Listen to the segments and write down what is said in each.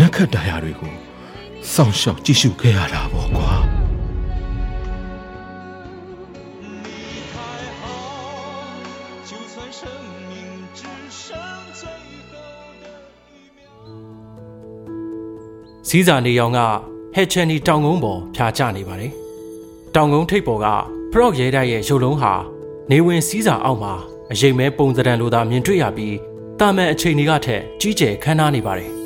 နက္ခတ္တရာတွေကိုစောင့်ရှောက်ကြည့်ရှုခဲ့ရတာပေါ့ကွာစီးစာနေရောင်ကဟက်ချန်နီတောင်ကုန်းပေါ်ဖြာကျနေပါတယ်။တောင်ကုန်းထိပ်ပေါ်ကဖရော့ရဲတိုက်ရဲ့ရုပ်လုံးဟာနေဝင်စီးစာအောက်မှာအရိပ်မဲပုံစံလိုသာမြင်တွေ့ရပြီးတာမန်အချိန်တွေကထက်ကြီးကျယ်ခမ်းနားနေပါတယ်။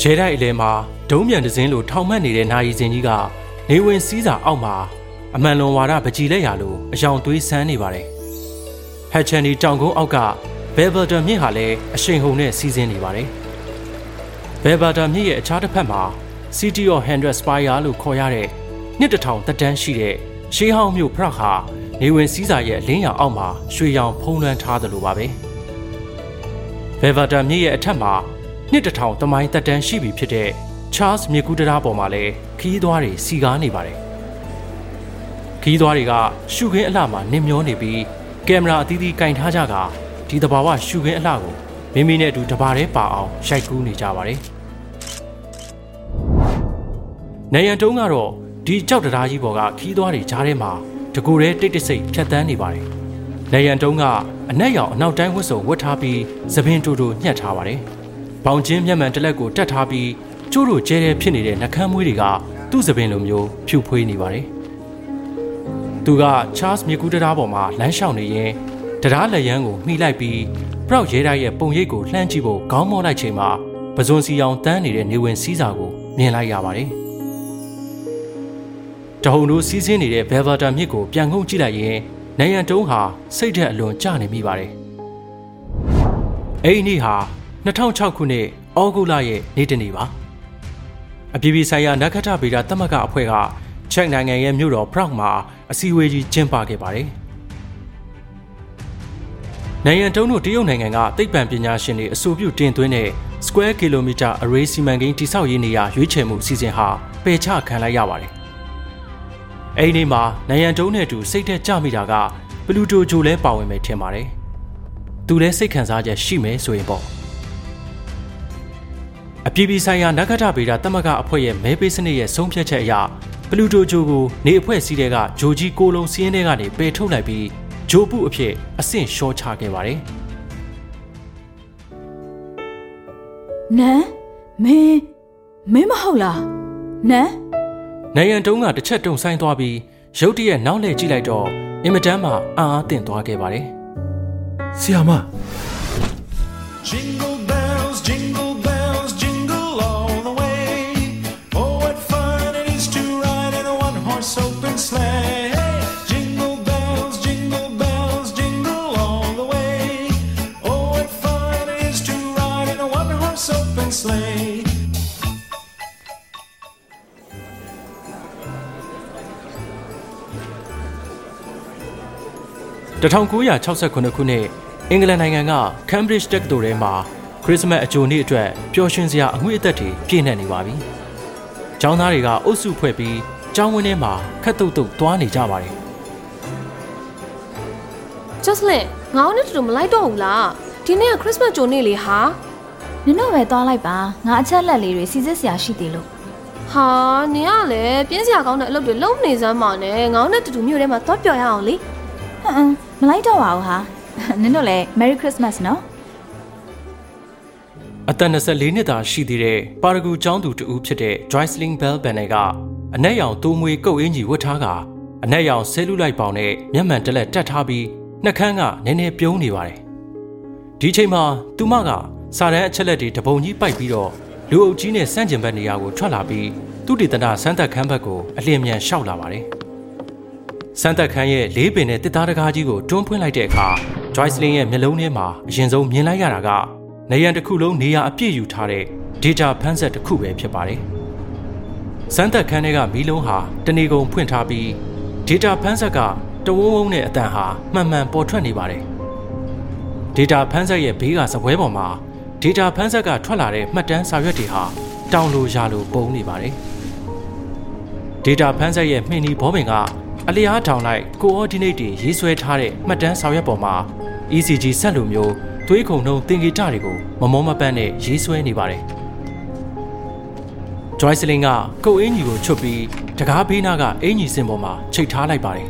ရဲတိုက်အလဲမှာဒုံးမြန်တစ်စင်းလိုထောင်မှတ်နေတဲ့နာယီစင်ကြီးကနေဝင်စီးစာအောက်မှာအမှန်လွန်ဝါဒပကြီးလက်ရလိုအယောင်သွေးဆန်းနေပါတယ်။ဟက်ချန်နီတောင်ကုန်းအောက်ကဘယ်ဗယ်တန်မြစ်ဟာလည်းအရှိန်ဟုန်နဲ့စီးဆင်းနေပါတယ်။ဘယ်ဘာတာမြစ်ရဲ့အခြားတစ်ဖက်မှာ City of Hundred Spire လို့ခေါ်ရတဲ့နှစ်တစ်ထောင်သက်တမ်းရှိတဲ့ရှေးဟောင်းမြို့ဖရတ်ဟာနေဝင်စည်းစာရဲ့အလင်းရောင်အောက်မှာရွှေရောင်ဖုံးလွှမ်းထားသလိုပါပဲဘယ်ဘာတာမြစ်ရဲ့အထက်မှာ နှစ်တစ်ထောင်တမိုင်းသက်တမ်းရှိပြီဖြစ်တဲ့ Charles မြစ်ကူးတရားပေါ်မှာလည်းခီးသွားတွေစီကားနေပါတယ်ခီးသွားတွေကရှုခင်းအလှမှာနင်မျောနေပြီးကင်မရာအသီးသီးကင်ထားကြကဒီတဘာဝရှုခင်းအလှကိုမိမိနဲ့အတူတပါးတည်းပါအောင်ရိုက်ကူးနေကြပါတယ်။နေရန်တုံးကတော့ဒီကြောက်တရားကြီးပေါ်ကခီးသွားတွေကြားထဲမှာတကူရဲတိတ်တဆိတ်ဖြတ်တန်းနေပါတယ်။နေရန်တုံးကအနက်ရောင်အနောက်တိုင်းဝတ်စုံဝတ်ထားပြီးသပင်တူတူညှက်ထားပါတယ်။ ဘောင်ချင်းမျက်မှန်တစ်လက်ကိုတက်ထားပြီးကျိုးတို့ကျဲတဲ့ဖြစ်နေတဲ့နှကမ်းမွေးတွေကသူ့သပင်လိုမျိုးဖြူဖွေးနေပါတယ်။သူက Charles မြေကူးတရားပေါ်မှာလမ်းလျှောက်နေရင်တရားလက်ရန်ကိုမှီလိုက်ပြီးပရောက်ရဲတိုက်ရဲ့ပုံရိပ်ကိုလှမ်းကြည့်ဖို့ခေါင်းမော့လိုက်ချိန်မှာပဇွန်စီအောင်တန်းနေတဲ့နေဝင်စည်းစာကိုမြင်လိုက်ရပါတယ်။တဟုန်တို့စီးဆင်းနေတဲ့ဘယ်ဗာတာမြစ်ကိုပြန်ငုံကြည့်လိုက်ရင်နိုင်ရန်တုံးဟာစိတ်ဓာတ်အလွန်ကျနေမိပါတယ်။အဲ့ဒီနေ့ဟာ 2006ခုနှစ်ဩဂုတ်လရဲ့နေ့တနေ့ပါ။အပြည်ပြည်ဆိုင်ရာနက္ခတ္တဗေဒသမဂ္ဂအဖွဲ့ကချက်နိုင်ငံရဲ့မြို့တော်ပရောက်မှာအစည်းအဝေးကြီးကျင်းပခဲ့ပါတယ်။နိုင်ငံတုံးတို့တရုတ်နိုင်ငံကသိပ္ပံပညာရှင်တွေအဆိုပြုတင်သွင်းတဲ့ square kilometer array စီမံကိန်းတိစောက်ရေးနေရာရွေးချယ်မှုစီစဉ်ဟာပယ်ချခံလိုက်ရပါတယ်။အဲဒီနေ့မှာနိုင်ငံတုံးနဲ့အတူစိတ်သက်ကြမိတာကပလူတိုဂျိုလည်းပါဝင်မယ်ထင်ပါတယ်။သူလည်းစိတ်ခံစားချက်ရှိမယ်ဆိုရင်ပေါ့။ အပြည်ပြည်ဆိုင်ရာနဂတဗေဒသမဂ္ဂအဖွဲ့ရဲ့မဲပေးစနစ်ရဲ့ဆုံးဖြတ်ချက်အရပလူတိုဂျိုကိုနေအဖွဲ့စည်းတဲ့ကဂျိုကြီးကိုလုံးစီးရင်တွေကနေပယ်ထုတ်လိုက်ပြီးဂျိုပုအဖြစ်အဆင့်လျှော့ချခဲ့ပါတယ်နန်းမင်းမင်းမဟုတ်လားနန်း။နိုင်ရန်တုံးကတစ်ချက်တုံဆိုင်သွားပြီးရုတ်တရက်နောက်လှည့်ကြည့်လိုက်တော့အင်မတန်မှအံ့အားသင့်သွားခဲ့ပါတယ်ဆီယာမ Jingle bells, jingle 1969ခုနှစ်အင်္ဂလန်နိုင်ငံက Cambridge တက္ကသိုလ်ထဲမှာခရစ်စမတ်အကြိုနေ့အတွက်ပျော်ရွှင်စရာအငွေ့အသက်တွေပြည့်နေနေပါပြီ။ကျောင်းသားတွေကအုပ်စုဖွဲ့ပြီးကျောင်းဝင်းထဲမှာခက်တုတ်တုတ်သွားနေကြပါတယ် Jocelyn ငါ့နဲ့တူတူမလိုက်တော့ဘူးလားဒီနေ့က Christmas ကြိုနေ့လေဟာနင်တို့ပဲသွားလိုက်ပါငါအချက်လက်လေးတွေစီစစ်စရာရှိသေးလို့ဟာနင်ကလည်းပြင်းစရာကောင်းတဲ့အလုပ်တွေလုပ်နေစမ်းပါနဲ့ငါ့နဲ့တူတူမြို့ထဲမှာသွားပျော်ရအောင်လေ ဟမ်မလိုက်တော့ပါဘူးဟာနင်တို့လည်း Merry Christmas နော်အသက်24နှစ်သာရှိသေးတဲ့ပါရဂူကျောင်းသူတဦးဖြစ်တဲ့ Joycelyn Bell Banner ကအနက်ရောင်တိုးမွေးကုတ်အင်းကြီးဝတ်ထားကအနက်ရောင်ဆဲလူလိုက်ပေါင်နဲ့မျက်မှန်တက်လက်တက်ထားပြီးနှက်ခမ်းကနည်းနည်းပြုံးနေပါတယ်။ဒီချိန်မှာသူမကစာတန်းအချက်လက်တွေတပုံကြီးပိုက်ပြီးတော့လူအုပ်ကြီးနဲ့စန့်ကျင်ဘက်နေရာကိုထွက်လာပြီးသူတည်တနာစမ်းသက်ခန်းဘက်ကိုအလင်းမြန်ရှောက်လာပါတယ်။ စမ်းသက်ခန်းရဲ့လေးပင်နဲ့တစ်သားတကားကြီးကိုတွန်းဖွင့်လိုက်တဲ့အခါ Joycelyn ရဲ့မျက်လုံးထဲမှာအရင်ဆုံးမြင်လိုက်ရတာကနေရန်တစ်ခုလုံးနေရာအပြည့်ယူထားတဲ့ data ဖန်းဆက်တစ်ခုပဲဖြစ်ပါတယ်။စမ်းသက်ခန်းထဲကမီးလုံးဟာတနေကုန်ဖွင့်ထားပြီး data ဖန်းဆက်ကတဝုံဝုံနဲ့အတန်ဟာမှန်မှန်ပေါ်ထွက်နေပါတယ်။ data ဖန်းဆက်ရဲ့ဘေးကစပွဲပေါ်မှာ data ဖန်းဆက်ကထွက်လာတဲ့မှတ်တမ်းစာရွက်တွေဟာတောင်လိုရာလိုပုံနေပါတယ်။ data ဖန်းဆက်ရဲ့မှင်နီဘောပင်က အလျားထောင်လိုက် coordinate တွေရေးဆွဲထားတဲ့မှတ်တမ်းစာရွက်ပေါ်မှာ ECG ဆက်လိုမျိုးသွေးခုန်နှုံသင်္ကေတတွေကိုမမောမပန်းနဲ့ရေးဆွဲနေပါတယ်။ Joycelyn ကကုတ်အင်းကြီးကိုချွတ်ပြီးတကားဘေးနားကအင်းကြီးစင်ပေါ်မှာချိတ်ထားလိုက်ပါတယ်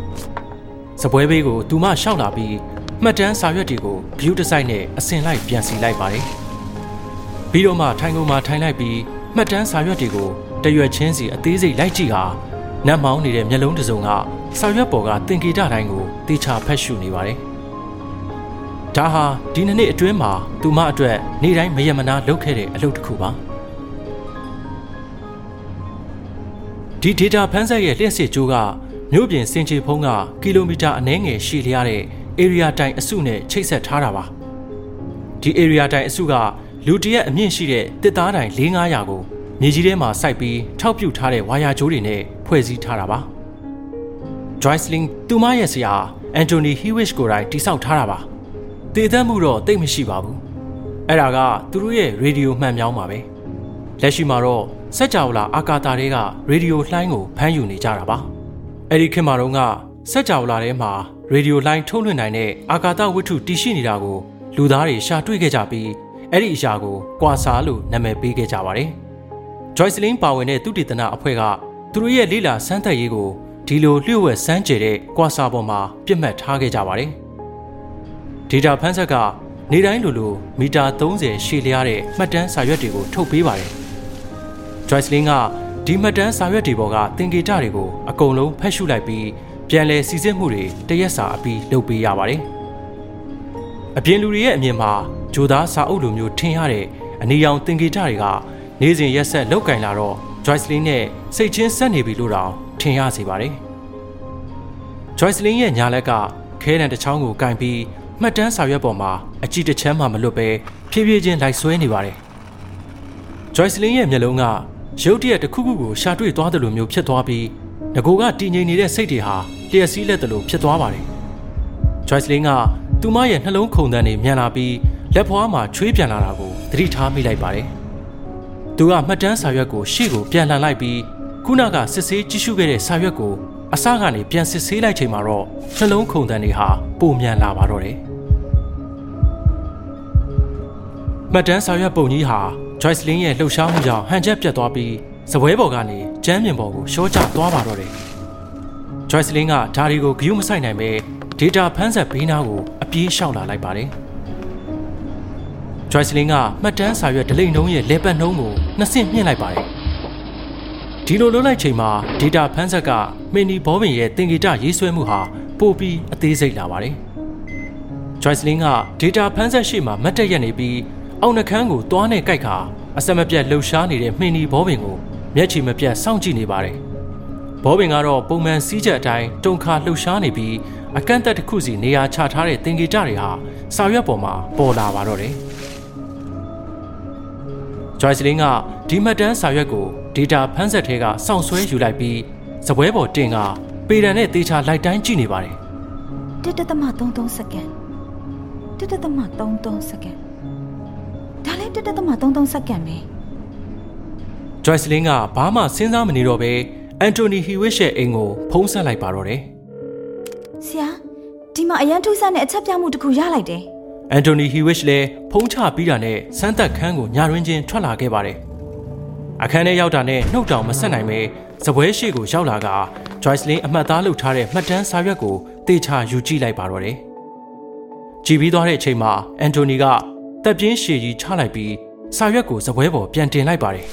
။စပွဲဘေးကိုသူမရှောက်လာပြီးမှတ်တမ်းစာရွက်တွေကို view တစ်စိုက်နဲ့အစင်လိုက်ပြန်စီလိုက်ပါတယ်။ပြီးတော့မှထိုင်ကုန်မှာထိုင်လိုက်ပြီးမှတ်တမ်းစာရွက်တွေကိုတရွက်ချင်းစီအသေးစိတ်လိုက်ကြည့်ဟာနတ်မောင်းနေတဲ့မျက်လုံးတစ်စုံက စာရွက်ပေါ်ကသင်္ကေတတိုင်းကိုတေချာဖတ်ရှုနေပါတယ်။ဒါဟာဒီနှစ်နှစ်အတွင်းမှာသူမအတွက်နေ့တိုင်းမယမနာလုပ်ခဲ့တဲ့အလုပ်တစ်ခုပါဒီ data ဖန်းဆက်ရဲ့လျှက်စစ်ကြိုးကမြို့ပြင်စင်ချေဖုံးကကီလိုမီတာအနည်းငယ်ရှည်လျားတဲ့ area တိုင်အစုနဲ့ချိတ်ဆက်ထားတာပါဒီ area တိုင်အစုကလူတရက်အမြင့်ရှိတဲ့တစ်သားတိုင်4-500ကိုမြေကြီးထဲမှာစိုက်ပြီးထောက်ပြုတ်ထားတဲ့ဝါယာကြိုးတွေနဲ့ဖွဲ့စည်းထားတာပါ Joycelyn သူမရဲ့ဆရာ Anthony Hewish ကိုယ်တိုင်တိစောက်ထားတာပါတည်သက်မှုတော့တိတ်မရှိပါဘူးအဲ့ဒါကသူတို့ရဲ့ရေဒီယိုမှန်မြောင်းပါပဲလက်ရှိမှာတော့စက်ကြောလာအာကာတာတွေကရေဒီယိုလှိုင်းကိုဖမ်းယူနေကြတာပါအဲ့ဒီခေတ်မှာတော့ကစက်ကြောလာထဲမှာရေဒီယိုလှိုင်းထုတ်လွှင့်နိုင်တဲ့အာကာသဝတ္ထုတည်ရှိနေတာကိုလူသားတွေရှာတွေ့ခဲ့ကြပြီးအဲ့ဒီအရာကိုကွာစာလို့နာမည်ပေးခဲ့ကြပါတယ် Joycelyn ပါဝင်တဲ့သူတည်တနာအဖွဲ့ကသူတို့ရဲ့လိလာစမ်းသပ်ရေးကို ဒီလိုလျှို့ဝှက်စမ်းကြဲတဲ့ကွာစာပေါ်မှာပြစ်မှတ်ထားခဲ့ကြပါတယ်။ data ဖန်းဆက်ကနေတိုင်းလိုလိုမီတာ30ရှည်လျားတဲ့မှတ်တမ်းစာရွက်တွေကိုထုတ်ပေးပါတယ်။ Joycelyn ကဒီမှတ်တမ်းစာရွက်တွေပေါ်ကသင်္ကေတတွေကိုအကုန်လုံးဖတ်ရှုလိုက်ပြီးပြန်လည်စီစစ်မှုတွေတရက်စာအပြီးလုပ်ပေးရပါတယ်။အပြင်လူတွေရဲ့အမြင်မှာဂျိုသားစာအုပ်လိုမျိုးထင်ရတဲ့အနီရောင်သင်္ကေတတွေကနေ့စဉ်ရက်ဆက်လောက်ကင်လာတော့ Joycelyn နဲ့စိတ်ချင်းဆက်နေပြီလို့တောင် ထင်ရစေပါတယ်။ Joycelyn ရဲ့ညာလက်ကခဲတံတစ်ချောင်းကိုကင်ပြီးမှတ်တမ်းစာရွက်ပေါ်မှာအကြည့်တစ်ချမ်းမှမလွတ်ပဲဖြည်းဖြည်းချင်းလိုက်ဆွဲနေပါတယ်။ Joycelyn ရဲ့မျက်လုံးကရုတ်တရက်တစ်ခုခုကိုရှာတွေ့သွားတယ်လို့မျိုးဖြစ်သွားပြီးငကိုကတည်ငြိမ်နေတဲ့စိတ်တွေဟာလျက်စီးလက်တယ်လို့ဖြစ်သွားပါတယ်။ Joycelyn ကသူမရဲ့နှလုံးခုန်တန်းတွေမြန်လာပြီးလက်ဖွားမှာချွေးပြန်လာတာကိုသတိထားမိလိုက်ပါတယ်။သူကမှတ်တမ်းစာရွက်ကိုရှေ့ကိုပြန်လှန်လိုက်ပြီး ခုနကစစ်ဆေးကြည့်ရှုခဲ့တဲ့စာရွက်ကိုအစကနေပြန်စစ်ဆေးလိုက်ချိန်မှာတော့နှလုံးခုန်တန်းတွေဟာပုံမြန်လာပါတော့တယ်။မှတ်တမ်းစာရွက်ပုံကြီးဟာ Joycelyn ရဲ့လှုပ်ရှားမှုကြောင့်ဟန်ချက်ပြတ်သွားပြီးစပွဲပေါ်ကနေကျမ်းမြင်ပေါ်ကိုရှော့ချသွားပါတော့တယ်။ Joycelyn ကဓာရီကိုဂယုမဆိုင်နိုင်ပဲ data ဖန်းဆက်ဘေးနားကိုအပြေးလျှောက်လာလိုက်ပါတယ်။ Joycelyn ကမှတ်တမ်းစာရွက်ဒလိန်နှုံးရဲ့လေပတ်နှုံးကိုနှစ်ဆင့်မြင့်လိုက်ပါတယ်။ ဒီလိုလုပ်လိုက်ချိန်မှာ data ဖန်းဆက်ကမင်းနီဘောပင်ရဲ့သင်္ကေတရေးဆွဲမှုဟာပိုပြီးအသေးစိတ်လာပါတယ်။ Joycelyn က data ဖန်းဆက်ရှိမှမတ်တက်ရက်နေပြီးအောက်နှခမ်းကိုသွားနဲ့ကြိုက်ခါအစမပြတ်လှုပ်ရှားနေတဲ့မှင်နီဘောပင်ကိုမျက်ခြေမပြတ်စောင့်ကြည့်နေပါတယ်။ဘောပင်ကတော့ပုံမှန်စီးချက်အတိုင်းတုံခါလှုပ်ရှားနေပြီးအကန့်အသတ်တစ်ခုစီနေရာချထားတဲ့သင်္ကေတတွေဟာစာရွက်ပေါ်မှာပေါ်လာပါတော့တယ်။ Joycelyn ကဒီမှတ်တမ်းစာရွက်ကို data ဖန်းဆက်ထဲကစောင့်ဆွဲယူလိုက်ပြီးစပွဲပေါ်တင်ကပေတံနဲ့တေချာလိုက်တိုင်းကြည့်နေပါတယ်တစ်တသမ33စက္ကန့်တစ်တသမ33စက္ကန့်ဒါလည်းတစ်တသမ33စက္ကန့်ပဲ။ Joycelyn ကဘာမှစဉ်းစားမနေတော့ပဲ Anthony Hewish ရဲ့အိမ်ကိုဖုံးဆက်လိုက်ပါတော့တယ်ဆရာဒီမှာအရန်ထူးဆန်းတဲ့အချက်ပြမှုတစ်ခုရလိုက်တယ်။ Anthony Hewish လည်းဖုံးချပြီးတာနဲ့စမ်းသက်ခန်းကိုညာရင်းချင်းထွက်လာခဲ့ပါတယ်။အခန်းထဲရောက်တာနဲ့နှုတ်တောင်မဆက်နိုင်ပဲစပွဲရှိကိုရောက်လာက Joycelyn အမှတ်သားလုပ်ထားတဲ့မှတ်တမ်းစာရွက်ကိုတေချာယူကြည့်လိုက်ပါတော့တယ်။ကြည်ပြီးသွားတဲ့အချိန်မှာ Anthony ကတပ်ပြင်းရှည်ကြီးချလိုက်ပြီးစစာရွက်ကိုစပွဲပေါ်ပြန်တင်လိုက်ပါတယ်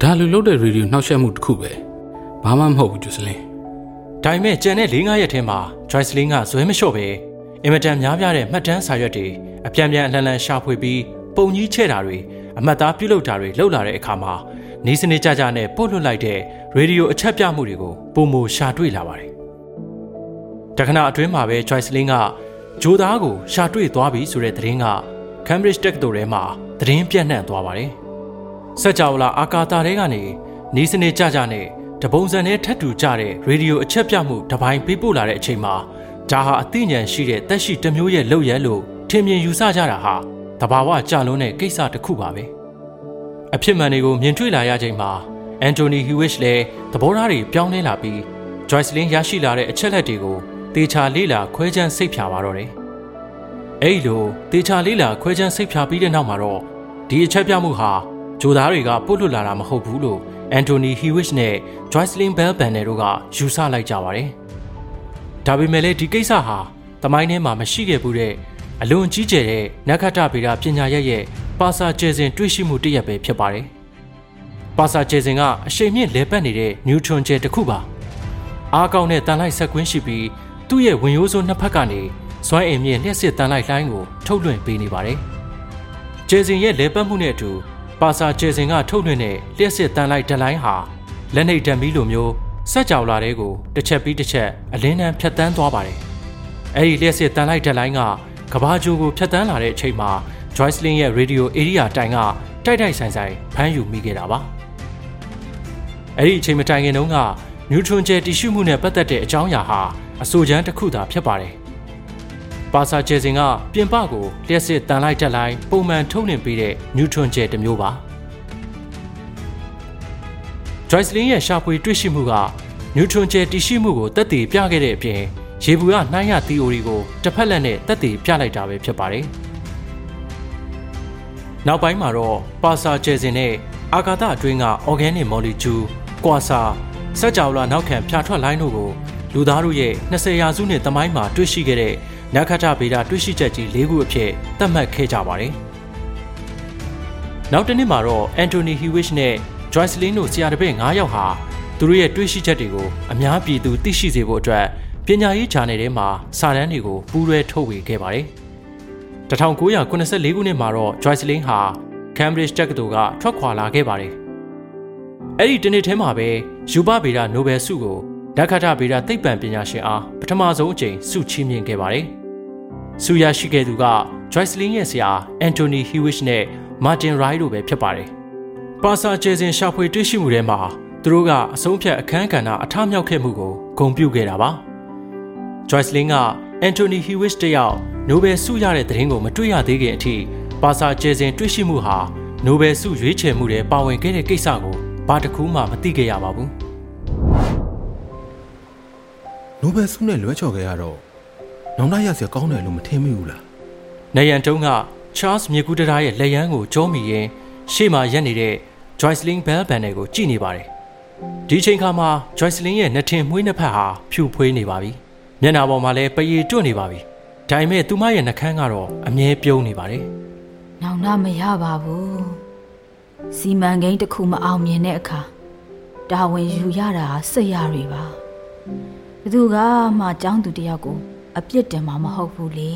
ဒါလူလုတ်တဲ့ရေဒီယိုနှောက်ယှက်မှုတစ်ခုပဲဘာမှမဟုတ်ဘူးဂျူစလင်။ဒါပေမဲ့ကြံတဲ့၄၅ရက်ထဲမှာ Joycelyn ကဇွဲမလျှော့ပဲ အင်မတန်များပြားတဲ့မှတ်တမ်းစာရွက်တွေအပြန်ပြန်အလှန်လှန်ရှာဖွေပြီးပုံကြီးချဲ့တာတွေအမှတ်သားပြုလုပ်တာတွေလုပ်လာတဲ့အခါမှာနေစနစ်ကြကြနဲ့ပို့လွှတ်လိုက်တဲ့ရေဒီယိုအချက်ပြမှုတွေကိုပုံမရှာတွေ့လာပါတယ်။တခဏအတွင်းမှာပဲ Joycelyn ကဂျိုသားကိုရှာတွေ့သွားပြီဆိုတဲ့သတင်းက Cambridge တက္ကသိုလ်ထဲမှာသတင်းပြန့်နှံ့သွားပါတယ်။စက်ကြောလာအာကာတာထဲကနေနေစနစ်ကြကြနဲ့တပုံစံနဲ့ထပ်တူကြတဲ့ရေဒီယိုအချက်ပြမှုတစ်ပိုင်းပေးပို့လာတဲ့အချိန်မှာ ဒါဟာအသိဉာဏ်ရှိတဲ့တက်ရှိတစ်မျိုးရဲ့လုပ်ရလို့ထင်မြင်ယူဆကြတာဟာတဘာဝကြလွန်းတဲ့ကိစ္စတစ်ခုပါပဲအဖြစ်မှန်တွေကိုမြင်တွေ့လာရချိန်မှာအန်တိုနီဟီဝစ်လည်းသဘောထားတွေပြောင်းလဲလာပြီး Joycelyn ရရှိလာတဲ့အချက်လက်တွေကိုတေချာလေးလာခွဲခြမ်းစိတ်ဖြာပါတော့တယ်အဲ့လိုတေချာလေးလာခွဲခြမ်းစိတ်ဖြာပြီးတဲ့နောက်မှာတော့ဒီအချက်ပြမှုဟာဂျိုသားတွေကပုတ်လွတ်လာတာမဟုတ်ဘူးလို့အန်တိုနီဟီဝစ်နဲ့ Joycelyn Bell Banner တို့ကယူဆလိုက်ကြပါတယ်။ ဒါပေမဲ့လည်းဒီကိစ္စဟာတမိုင်းထဲမှာမရှိခဲ့ဘူးတဲ့အလွန်ကြီးကျယ်တဲ့နက္ခတ္တဗေဒပညာရပ်ရဲ့ပါစာကျယ်စဉ်တွေ့ရှိမှုတစ်ရပ်ပဲဖြစ်ပါတယ်။ပါစာကျယ်စဉ်ကအရှိန်မြင့်လဲပတ်နေတဲ့နျူထရွန်ကျယ်တစ်ခုပါ။အားကောင်းတဲ့တန်လိုက်ဆက်ကွင်းရှိပြီးသူ့ရဲ့ဝင်ရိုးစွန်းနှစ်ဖက်ကနေစွမ်းအင်မြင့်လျှက်စစ်တန်လိုက်လှိုင်းကိုထုတ်လွှင့်ပေးနေပါတယ်။ကျယ်စဉ်ရဲ့လဲပတ်မှုနဲ့အတူပါစာကျယ်စဉ်ကထုတ်လွှင့်တဲ့လျှက်စစ်တန်လိုက်ဒလိုင်းဟာလက်နှိပ်ဓာတ်မီလိုမျိုး စက်ကြော်လာတဲ့ကိုတစ်ချက်ပြီးတစ်ချက်အလင်းတန်းဖြတ်တန်းသွားပါတယ်။အဲဒီလျှက်စစ်တန်လိုက်ဒလိုင်းကကဘာဂျိုကိုဖြတ်တန်းလာတဲ့အချိန်မှာ Joycelyn ရဲ့ radio area တိုင်ကတိုက်တိုက်ဆိုင်ဆိုင်ဖမ်းယူမိခဲ့တာပါ။အဲ့ဒီအချိန်မတိုင်ခင်တုန်းက neutron ကျယ်တည်ရှိမှုနဲ့ပတ်သက်တဲ့အကြောင်းအရာဟာအဆိုချမ်းတစ်ခုသာဖြစ်ပါတယ်။ပါစာကျယ်စဉ်ကပြင်ပကိုလျှက်စစ်တန်လိုက်တက်လိုက်ပုံမှန်ထုတ်လွှင့်ပေးတဲ့ neutron ကျယ်တစ်မျိုးပါ။ Joycelyn ရဲ့ရှာဖွေတွေ့ရှိမှုက neutron ကျယ်တည်ရှိမှုကိုတက်တည်ပြခဲ့တဲ့အပြင်ရေဘူးကနှိုင်းရ theory ကိုတစ်ဖက်လက်နဲ့တက်တည်ပြလိုက်တာပဲဖြစ်ပါတယ်။နောက်ပိုင်းမှာတော့ပါစာကျယ်စဉ်နဲ့အာကာသအတွင်းက organic molecule ကွာစာစက်ကြောလာနောက်ခံဖြာထွက်လိုင်းတို့ကိုလူသားတို့ရဲ့20ရာစုနှစ်သမိုင်းမှာတွေ့ရှိခဲ့တဲ့နက္ခတ္တဗေဒတွေ့ရှိချက်ကြီး၄ခုအဖြစ်သတ်မှတ်ခဲ့ကြပါတယ်။နောက်တစ်နှစ်မှာတော့ Anthony Hewitt နဲ့ Joycelyn တို့ဆရာတပည့်9ယောက်ဟာသူတို့ရဲ့တွေ့ရှိချက်တွေကိုအများပြည်သူသိရှိစေဖို့အတွက်ပညာရေးဂျာနယ်ထဲမှာစာတမ်းတွေကိုပူးတွဲထုတ်ဝေခဲ့ပါတယ်။1984ခုနှစ်မှာတော့ Joycelyn ဟာ Cambridge တက္ကသိုလ်ကထွက်ခွာလာခဲ့ပါတယ်။အဲ့ဒီတနေ့ထဲမှာပဲယူပဗေဒနိုဘယ်ဆုကိုဓာတ်ခတဗေဒသိပ္ပံပညာရှင်အားပထမဆုံးအကြိမ်ဆုချီးမြှင့်ခဲ့ပါတယ်။ဆုရရှိခဲ့သူက Joycelyn ရဲ့ဆရာ Anthony Hewitt နဲ့ Martin Rye တို့ပဲဖြစ်ပါတယ်။ ပါစာကျဲစဉ်ရှာဖွေတွေ့ရှိမှုထဲမှာသူတို့ကအဆုံးဖြတ်အခမ်းကဏ္ဍအထမြောက်ခဲ့မှုကိုဂုဏ်ပြုခဲ့တာပါ။ Joycelyn က Anthony Hewitt တယောက်နိုဘယ်ဆုရတဲ့သတင်းကိုမတွေ့ရသေးခင်အထိပါစာကျဲစဉ်တွေ့ရှိမှုဟာနိုဘယ်ဆုရွေးချယ်မှုတွေပါဝင်ခဲ့တဲ့ကိစ္စကိုဘာတစ်ခုမှမသိခဲ့ရပါဘူးနိုဘယ်ဆုနဲ့လွဲချော်ခဲ့ရတော့နောင်တရစရာကောင်းတယ်လို့မထင်မိဘူးလား။နေရန်တုံးက Charles မြေကူးတရာရဲ့လက်ရန်ကိုကြောမိရင်ရှေ့မှာရက်နေတဲ့ Joycelyn Bell Banner ကိုကြည့်နေပါတယ်။ဒီအချိန်ခါမှာ Joycelyn ရဲ့နှထင်မွေးနှစ်ဖက်ဟာဖြူဖွေးနေပါပြီ။မျက်နှာပေါ်မှာလည်းပရီတွတ်နေပါပြီ။ဒါပေမဲ့သူမရဲ့နှကန်းကတော့အမြဲပြုံးနေပါတယ်။နောင်နာမရပါဘူး။စီမံကိန်းတစ်ခုမအောင်မြင်တဲ့အခါတာဝန်ယူရတာစိတ်ရတွေပါ။ဘသူကမှចောင်းသူတယောက်ကိုအပြစ်တင်မှာမဟုတ်ဘူးလေ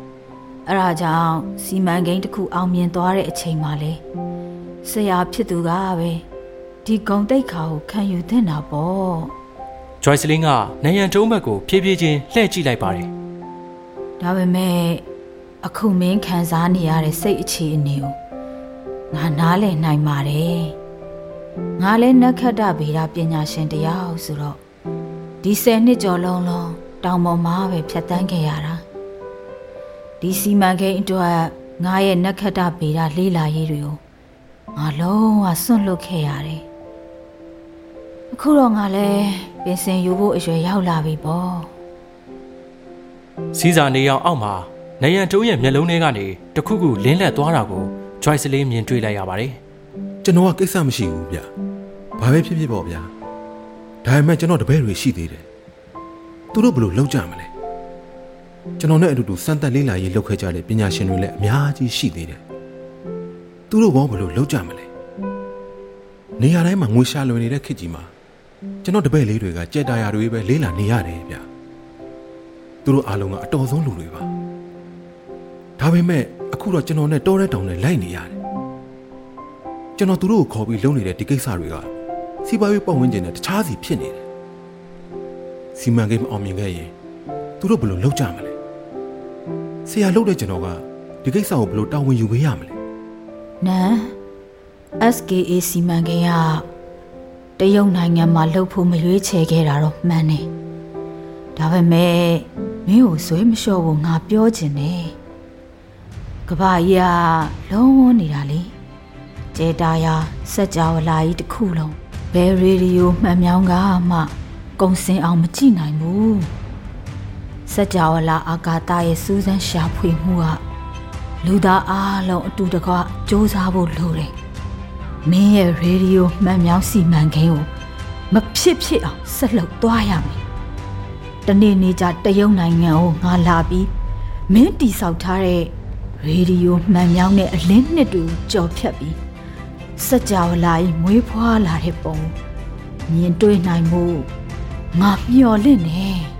။အဲဒါကြောင့်စီမံကိန်းတစ်ခုအောင်မြင်သွားတဲ့အချိန်မှာလေ ဆရာဖြစ်သူကပဲဒီဂုံတိတ်ခါကိုခံယူသင့်တာပေါ့။ Joycelyn ကနေရန်တုံးဘက်ကိုဖြည်းဖြည်းချင်းလှည့်ကြည့်လိုက်ပါတယ်။ဒါပေမဲ့အခုမင်းခံစားနေရတဲ့စိတ်အခြေအနေကိုငါနားလည်နိုင်ပါတယ်။ငါလည်းနက္ခတ္တဗေဒပညာရှင်တယောက်ဆိုတော့ဒီဆယ်နှစ်ကျော်လုံးလုံးတောင်ပေါ်မှာပဲဖြတ်တန်းခဲ့ရတာ။ဒီစီမံကိန်းအတွက်ငါရဲ့နက္ခတ္တဗေဒလေ့လာရေးတွေကို ငါလုံးဝစွန့်လွတ်ခဲ့ရတယ်။အခုတော့ငါလည်းပင်စင်ယူဖို့အရွယ်ရောက်လာပြီပေါ့။စီးစာနေအောင်အောက်မှာနေရန်တုံးရဲ့မျက်လုံးထဲကနေတခုခုလင်းလက်သွားတာကို Joycelyn မြင်တွေ့လိုက်ရပါတယ်ကျွန်တော်ကကိစ္စမရှိဘူးဗျဘာပဲဖြစ်ဖြစ်ပေါ့ဗျာဒါပေမဲ့ကျွန်တော်တပည့်တွေရှိသေးတယ်သူတို့ဘယ်လိုလုပ်ကြမလဲကျွန်တော်နဲ့အတူတူစမ်းသပ်လေ့လာရေးလုပ်ခဲ့ကြတဲ့ပညာရှင်တွေလည်းအများကြီးရှိသေးတယ် သူတို့ဘောဘလို့လောက်ကြမလဲနေရာတိုင်းမှာငွေရှာလွယ်နေတဲ့ခေတ်ကြီးမှာကျွန်တော်တပည့်လေးတွေကကြက်တာယာတွေပဲလေးလာနေရတယ်ဗျသူတို့အားလုံးကအတော်ဆုံးလူတွေပါဒါပေမဲ့အခုတော့ကျွန်တော်နဲ့တောတဲ့တောင်နဲ့လိုက်နေရတယ်ကျွန်တော်သူတို့ကိုခေါ်ပြီးလုပ်နေတဲ့ဒီကိစ္စတွေကစီးပွားရေးပတ်ဝန်းကျင်နဲ့တခြားစီဖြစ်နေတယ်စီမံကိန်းမအောင်မြင်ခဲ့ရင်သူတို့ဘယ်လိုလုပ်ကြမလဲဆရာလုပ်တဲ့ကျွန်တော်ကဒီကိစ္စကိုဘယ်လိုတာဝန်ယူပေးရမလဲ နန် SKA စီမံကိန်းကတရုတ်နိုင်ငံမှာလှုပ်ဖို့မရွေးချယ်ခဲ့တာတော့မှန်တယ်။ဒါပေမဲ့မင်းကိုဆွဲမလျှော့ဘူးငါပြောချင်တယ်။ကဘာကြီးကလုံးဝနေတာလေ။ကျေတာယာစက်ကြဝဠာကြီးတစ်ခုလုံးဘယ်ရေဒီယိုမှန်မြောင်းကမှကုံစင်အောင်မကြည့်နိုင်ဘူး။စက်ကြဝဠာအာကာသရဲ့စူးစမ်းရှာဖွေမှုက လူသားအားလုံးအတူတကွစ조사ဖို့လိုတယ်။မင်းရဲ့ရေဒီယိုမှန်မြောင်းစီမံကိန်းကိုမဖြစ်ဖြစ်အောင်ဆက်လုပ်သွားရမယ်။တနေ့နေ့ကျတရုတ်နိုင်ငံကိုငါလာပြီးမင်းတီဆောက်ထားတဲ့ရေဒီယိုမှန်မြောင်းတဲ့အလင်းနှစ်တူကြော်ဖြတ်ပြီးစက်ကြဝဠာကြီးမွေးဖွားလာတဲ့ပုံမြင်တွေ့နိုင်မှုငါမျှော်လင့်နေ။